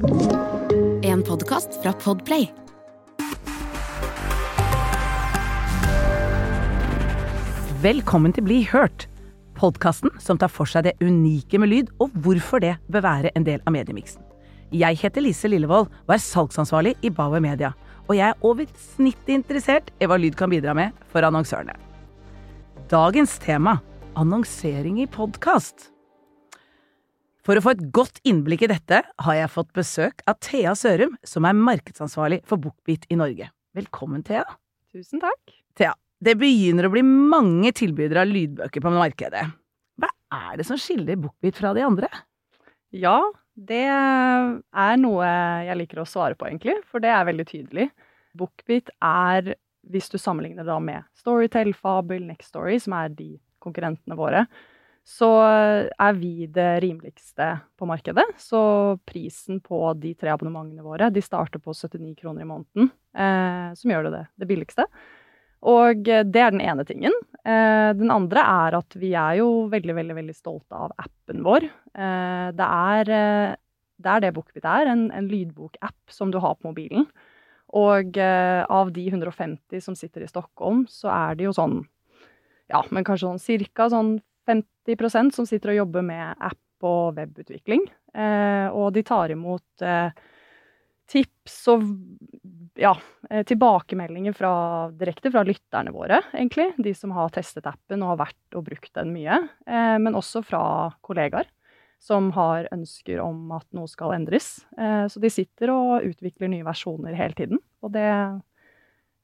En podkast fra Podplay. Velkommen til Bli hørt, podkasten som tar for seg det unike med lyd, og hvorfor det bør være en del av mediemiksen. Jeg heter Lise Lillevold og er salgsansvarlig i Bauer Media. Og jeg er over snittet interessert i hva lyd kan bidra med for annonsørene. Dagens tema annonsering i podkast. For å få et godt innblikk i dette har jeg fått besøk av Thea Sørum, som er markedsansvarlig for Bookbeat i Norge. Velkommen, Thea. Tusen takk. Thea, det begynner å bli mange tilbydere av lydbøker på markedet. Hva er det som skiller Bookbeat fra de andre? Ja, det er noe jeg liker å svare på, egentlig, for det er veldig tydelig. Bookbeat er, hvis du sammenligner da med Storytel, Fabel, Next Story, som er de konkurrentene våre, så er vi det rimeligste på markedet. Så prisen på de tre abonnementene våre de starter på 79 kroner i måneden, eh, som gjør det det, det billigste. Og det er den ene tingen. Eh, den andre er at vi er jo veldig, veldig veldig stolte av appen vår. Eh, det, er, eh, det er det Bookbit er, en, en lydbokapp som du har på mobilen. Og eh, av de 150 som sitter i Stockholm, så er det jo sånn Ja, men kanskje sånn cirka sånn 50% som sitter og jobber med app og webutvikling. Eh, og de tar imot eh, tips og ja, eh, tilbakemeldinger fra, direkte fra lytterne våre, egentlig. De som har testet appen og har vært og brukt den mye. Men også fra kollegaer som har ønsker om at noe skal endres. Så de sitter og utvikler nye versjoner hele tiden. Og det,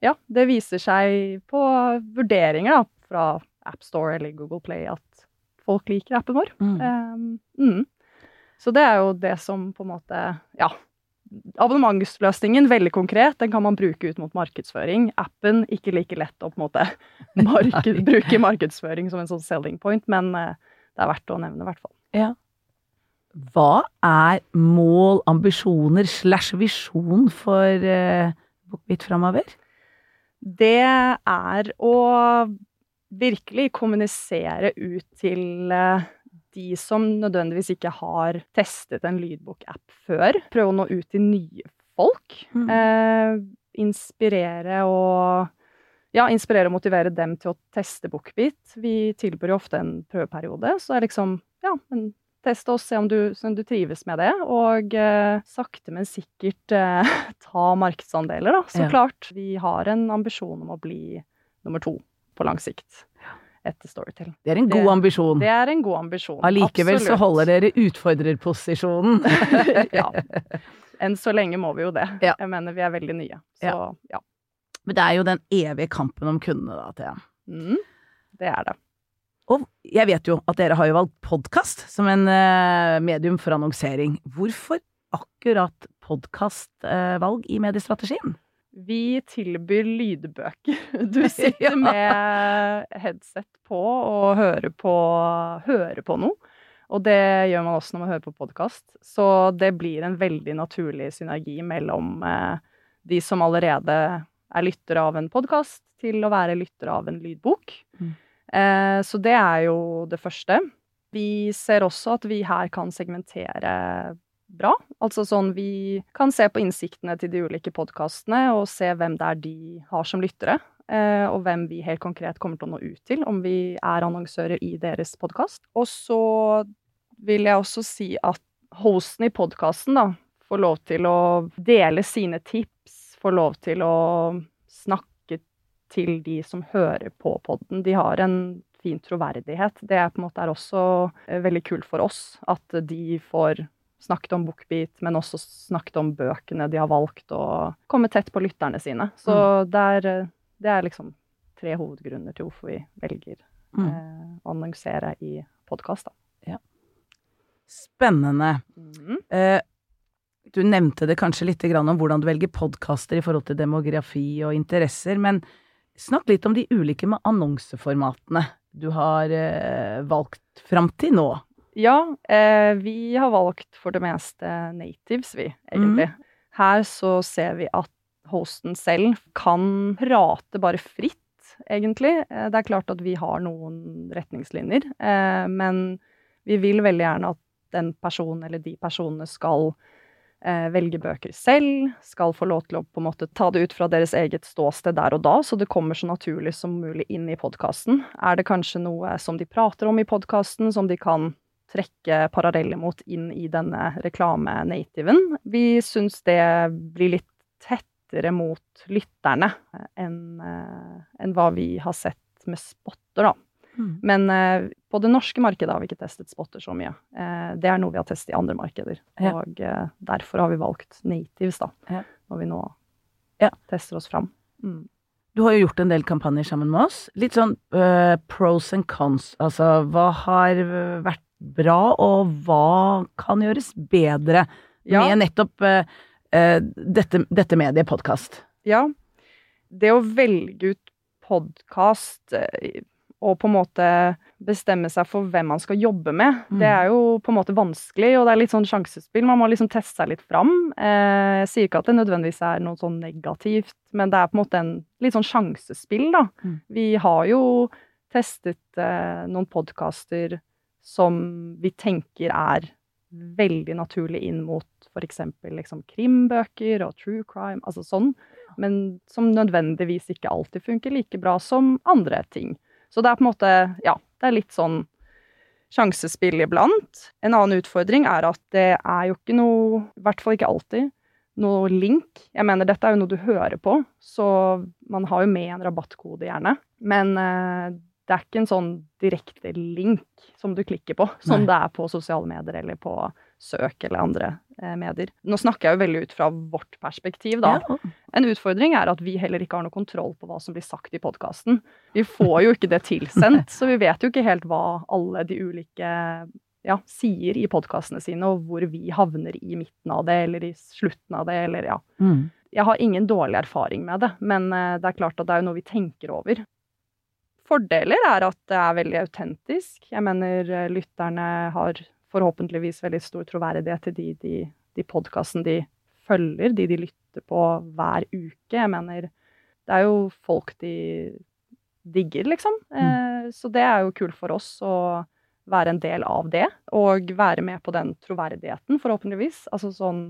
ja, det viser seg på vurderinger da, fra AppStore eller Google Play at folk liker appen vår. Mm. Um, mm. Så det er jo det som på en måte Ja. Abonnementsløsningen, veldig konkret, den kan man bruke ut mot markedsføring. Appen, ikke like lett å på en måte marked, bruke markedsføring som en sånn selling point, men eh, det er verdt å nevne, i hvert fall. Ja. Hva er mål, ambisjoner slash visjon for uh, Bookbit framover? Det er å virkelig kommunisere ut til eh, de som nødvendigvis ikke har testet en lydbokapp før. Prøve å nå ut til nye folk. Mm. Eh, inspirere og ja, inspirere og motivere dem til å teste Bookbeat. Vi tilbyr jo ofte en prøveperiode, så er liksom ja, men teste oss, se om du, om du trives med det. Og eh, sakte, men sikkert eh, ta markedsandeler, da. Så Ja. klart. Vi har en ambisjon om å bli nummer to på lang sikt etter Storytel. Det er en Det- god ambisjon. Det er en god ambisjon. Allikevel så holder dere utfordrerposisjonen. ja. Enn så lenge må vi jo det. Ja. Jeg mener vi er veldig nye. Så ja. Men det er jo den evige kampen om kundene, da, Thea. Mm, det er det. Og jeg vet jo at dere har jo valgt podkast som en uh, medium for annonsering. Hvorfor akkurat podkastvalg i mediestrategien? Vi tilbyr lydbøker. Du sitter med headset på og hører på, hører på noe. Og det gjør man også når man hører på podkast. Så det blir en veldig naturlig synergi mellom eh, de som allerede er lyttere av en podkast, til å være lyttere av en lydbok. Mm. Eh, så det er jo det første. Vi ser også at vi her kan segmentere bra. Altså sånn vi kan se på innsiktene til de ulike podkastene og se hvem det er de har som lyttere. eh, Og hvem vi helt konkret kommer til å nå ut til, om vi er annonsører i deres podkast. Og så vil jeg også si at hosten i podkasten får lov til å dele sine tips, får lov til å snakke til de som hører på podden. De har en fin troverdighet. Det er på en måte også eh, veldig kult for oss at de får snakket om Bookbeat, men også snakket om bøkene de har valgt, og komme tett på lytterne sine. Så det, er, eh, det er liksom tre hovedgrunner til hvorfor vi velger Mm. eh, å annonsere i podkast. Spennende. Mm. Eh, du nevnte det kanskje litt grann om hvordan du velger podkaster i forhold til demografi og interesser, men snakk litt om de ulike med annonseformatene du har eh, valgt fram til nå. Ja, eh, vi har valgt for det meste natives, vi, egentlig. Her så ser vi at hosten selv kan prate bare fritt, egentlig. Eh, det er klart at vi har noen retningslinjer, eh, men vi vil veldig gjerne at den personen eller de personene skal eh, velge bøker selv, skal få lov til å på en måte ta det ut fra deres eget ståsted der og da, så det kommer så naturlig som mulig inn i podkasten. Er det kanskje noe som de prater om i podkasten, som de kan trekke paralleller mot inn i denne reklame-nativen? Vi syns det blir litt tettere mot lytterne enn en hva vi har sett med spotter, da. Mm. Men eh, på det norske markedet har vi ikke testet spotter så mye. Eh, det er noe vi har testet i andre markeder. Ja. Og eh, derfor har vi valgt natives, da. Ja. Når vi nå Ja. tester oss fram. Mm. Du har jo gjort en del kampanjer sammen med oss. Litt sånn uh, pros and cons. Altså hva har eh, vært bra, og hva kan gjøres bedre Ja. med nettopp uh, eh, dette, dette mediet podkast? Ja. Det å velge ut podkast og på en måte bestemme seg for hvem man skal jobbe med, Mm. det er jo på en måte vanskelig, og det er litt sånn sjansespill. Man må liksom teste seg litt fram. Eh, jeg sier ikke at det nødvendigvis er noe sånn negativt, men det er på en måte en litt sånn sjansespill, da. Mm. Vi har jo testet eh, noen podkaster som vi tenker er veldig naturlig inn mot f.eks. Liksom krimbøker og true crime, altså sånn, men som nødvendigvis ikke alltid funker like bra som andre ting. Så det er på en måte, ja, det er litt sånn sjansespill iblant. En annen utfordring er at det er jo ikke noe, i hvert fall ikke alltid, noe link. Jeg mener, dette er jo noe du hører på, så man har jo med en rabattkode gjerne. Men eh, det er ikke en sånn direkte link som du klikker på, som Nei. det er på sosiale medier eller på søk eller andre eh, medier. Nå snakker jeg jo veldig ut fra vårt perspektiv, da. Ja. En utfordring er at vi heller ikke har noe kontroll på hva som blir sagt i podkasten. Vi får jo ikke det tilsendt, så vi vet jo ikke helt hva alle de ulike ja, sier i podkastene sine, og hvor vi havner i midten av det, eller i slutten av det, eller ja. Mm. Jeg har ingen dårlig erfaring med det, men eh, det er klart at det er jo noe vi tenker over. Fordeler er at det er veldig autentisk. Jeg mener eh, lytterne har forhåpentligvis veldig stor troverdighet til de, de, de podkastene de følger, de de lytter på hver uke. Jeg mener, det er jo folk de digger, liksom. Eh, så det er jo kult for oss å være en del av det, og være med på den troverdigheten, forhåpentligvis. Altså sånn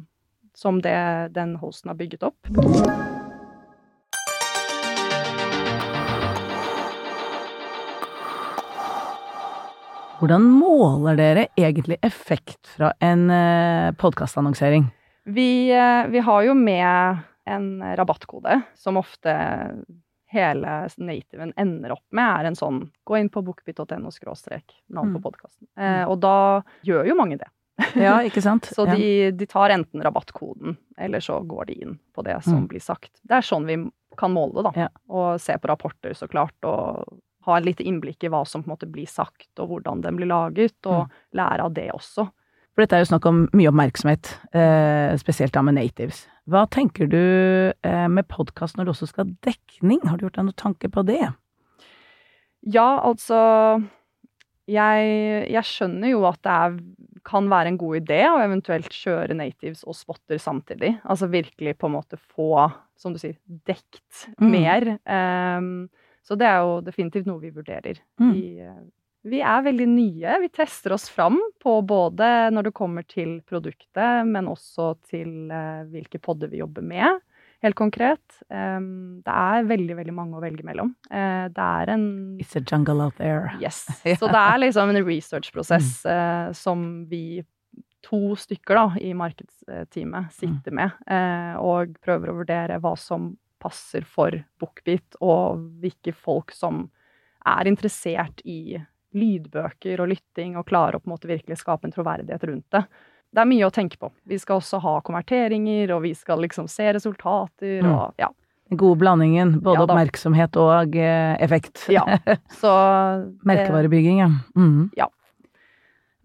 som det den hosten har bygget opp. Hvordan måler dere egentlig effekt fra en uh, podkastannonsering? Vi, eh, vi har jo med en rabattkode som ofte hele nativen ender opp med, er en sånn gå inn på bookbit.no skråstrek navn på Mm. podkasten. Eh, og da gjør jo mange det. Ja, ikke sant? Så de, de tar enten rabattkoden, eller så går de inn på det som Mm. blir sagt. Det er sånn vi kan måle det, da. Ja. Og se på rapporter, så klart, og ha et lite innblikk i hva som på en måte blir sagt, og hvordan den blir laget, og Mm. lære av det også. For dette er jo snakk om mye oppmerksomhet, eh, spesielt da med natives. Hva tenker du eh, med podkast når du også skal ha dekning? Har du gjort deg noen tanke på det? Ja, altså jeg, jeg skjønner jo at det er, kan være en god idé å eventuelt kjøre natives og spotter samtidig. Altså virkelig på en måte få, som du sier, dekt Mm. mer. Så det er jo definitivt noe vi vurderer. Mm. Vi, eh, vi er veldig nye. Vi tester oss fram på både når det kommer til produktet, men også til eh, hvilke podder vi jobber med. Helt konkret. Det er veldig, veldig mange å velge mellom. Eh, det er en It's a jungle out there. Yes. Så det er liksom en researchprosess eh, som vi to stykker da, i markedsteamet sitter med, og prøver å vurdere hva som passer for Bookbeat, og hvilke folk som er interessert i lydbøker og lytting, og klarer å på en måte virkelig skape en troverdighet rundt det. Det er mye å tenke på. Vi skal også ha konverteringer, og vi skal liksom se resultater, Mm. og ja. Gode blandingen. Både Ja oppmerksomhet og eh, effekt. Ja. Så Merkevarebygging, ja. Mm. Ja.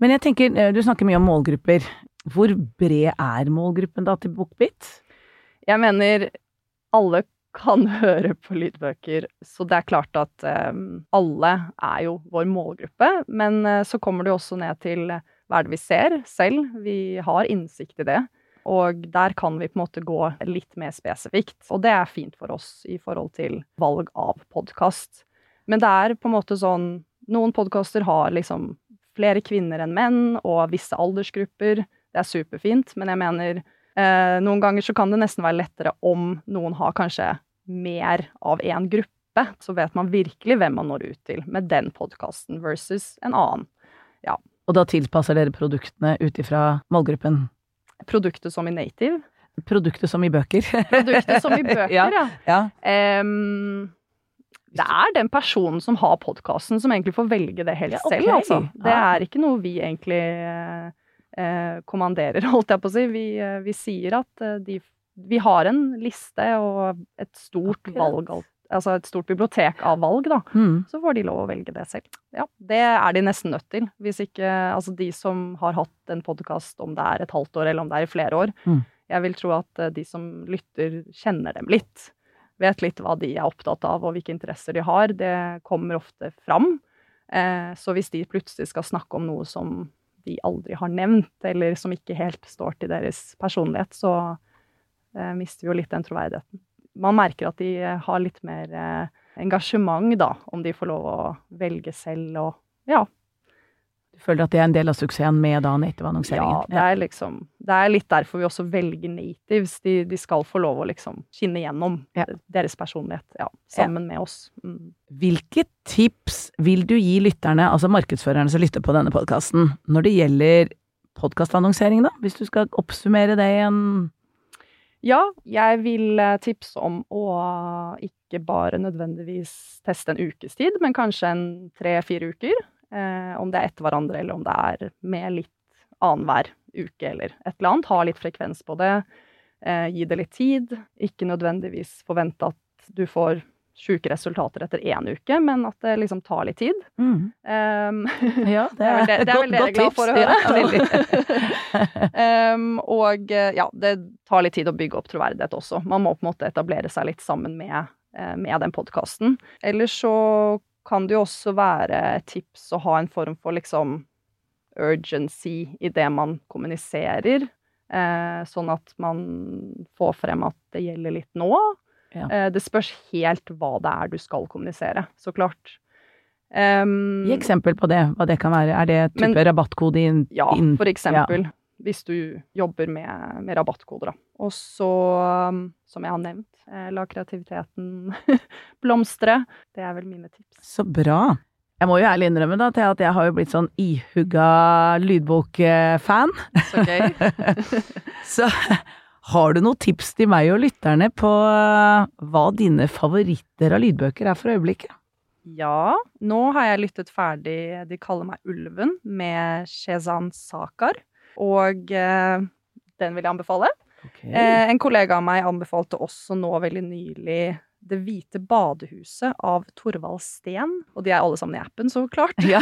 Men jeg tenker, eh, du snakker mye om målgrupper. Hvor bred er målgruppen da til Bookbit? Jeg mener alle kan høre på lydbøker, så det er klart at eh, alle er jo vår målgruppe. Men eh, så kommer det jo også ned til eh, hva er det vi ser selv. Vi har innsikt i det. Og der kan vi på en måte gå litt mer spesifikt. Og det er fint for oss i forhold til valg av podkast. Men det er på en måte sånn Noen podkaster har liksom flere kvinner enn menn, og visse aldersgrupper. Det er superfint, men jeg mener Eh, noen ganger så kan det nesten være lettere om noen har kanskje mer av én gruppe. Så vet man virkelig hvem man når ut til med den podkasten versus en annen. Ja. Og da tilpasser dere produktene ut ifra målgruppen? Produktet som i native. Produktet som i bøker. Produktet som i bøker, ja. ja. ja. Um, det er den personen som har podkasten, som egentlig får velge det helt Ja, okay. selv, altså. Det er ikke noe vi egentlig eh, kommanderer, holdt jeg på å si. Vi, eh, vi sier at eh, de Vi har en liste og et stort Akkurat. valg, altså et stort bibliotek av valg, da. Mm. Så får de lov å velge det selv. Ja, det er de nesten nødt til. Hvis ikke Altså de som har hatt en podkast, om det er et halvt år eller om det er i flere år. Mm. Jeg vil tro at eh, de som lytter, kjenner dem litt. Vet litt hva de er opptatt av og hvilke interesser de har. Det kommer ofte fram. Eh, så hvis de plutselig skal snakke om noe som de aldri har nevnt, eller som ikke helt står til deres personlighet, så eh, mister vi jo litt den troverdigheten. Man merker at de eh, har litt mer eh, engasjement, da, om de får lov å velge selv og ja. Føler at det er en del av suksessen med da native-annonseringen? det er liksom Det er litt derfor vi også velger natives. De, de skal få lov å liksom skinne gjennom Ja. deres personlighet, ja, sammen med oss. Mm. Hvilke tips vil du gi lytterne, altså markedsførerne som lytter på denne podkasten, når det gjelder podkastannonsering, da? Hvis du skal oppsummere det i en Ja, jeg vil eh, tipse om å ikke bare nødvendigvis teste en ukes tid, men kanskje en tre-fire uker. Eh, om det er etter hverandre, eller om det er med litt annenhver uke, eller et eller annet. Ha litt frekvens på det. Eh, gi det litt tid. Ikke nødvendigvis forvente at du får sjuke resultater etter én uke, men at det liksom tar litt tid. mm. Um, Ja, det er det, det, er vel dere glad for å høre. Ja, um, og eh, ja, det tar litt tid å bygge opp troverdighet også. Man må på en måte etablere seg litt sammen med, med den podkasten. Ellers så kan det jo også være tips å ha en form for liksom urgency i det man kommuniserer. Eh, sånn at man får frem at det gjelder litt nå. Ja. Eh, det spørs helt hva det er du skal kommunisere, så klart. Um, Gi eksempel på det, hva det kan være. Er det type Men- rabattkode inn, ja, for eksempel. Hvis du jobber med, med rabattkoder, da. Og så, um, som jeg har nevnt, eh, la kreativiteten blomstre. Det er vel mine tips. Så bra. Jeg må jo ærlig innrømme da, til at jeg har jo blitt sånn ihugga lydbokfan. Så gøy. Så har du noen tips til meg og lytterne på eh, hva dine favoritter av lydbøker er for øyeblikket? Ja, nå har jeg lyttet ferdig De kaller meg Ulven med Shezan Sakar. Og eh, den vil jeg anbefale. Eh, en kollega av meg anbefalte også nå veldig nylig Det hvite badehuset av Torvald Steen. Og de er alle sammen i appen, så klart. Ja.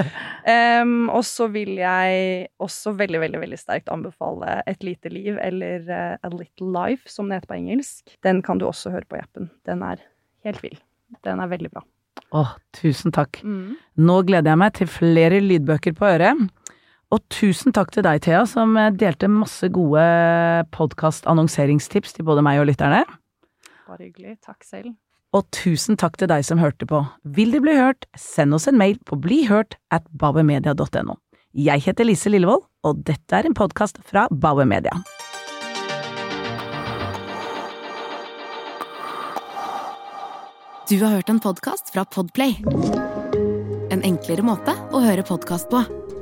um, og så vil jeg også veldig, veldig veldig sterkt anbefale Et lite liv, eller eh, A Little Life, som det heter på engelsk. Den kan du også høre på i appen. Den er helt vill. Den er veldig bra. Åh, tusen takk. Mm. Nå gleder jeg meg til flere lydbøker på øret. Og tusen takk til deg, Thea, som eh, delte masse gode podkast-annonseringstips til både meg og lytterne. Bare hyggelig. Takk selv. Og tusen takk til deg som hørte på. Vil du bli hørt, send oss en mail på blihørt at babemedia.no. Jeg heter Lise Lillevold, og dette er en podkast fra Bauer Media. Du har hørt en podkast fra Podplay. En enklere måte å høre podkast på.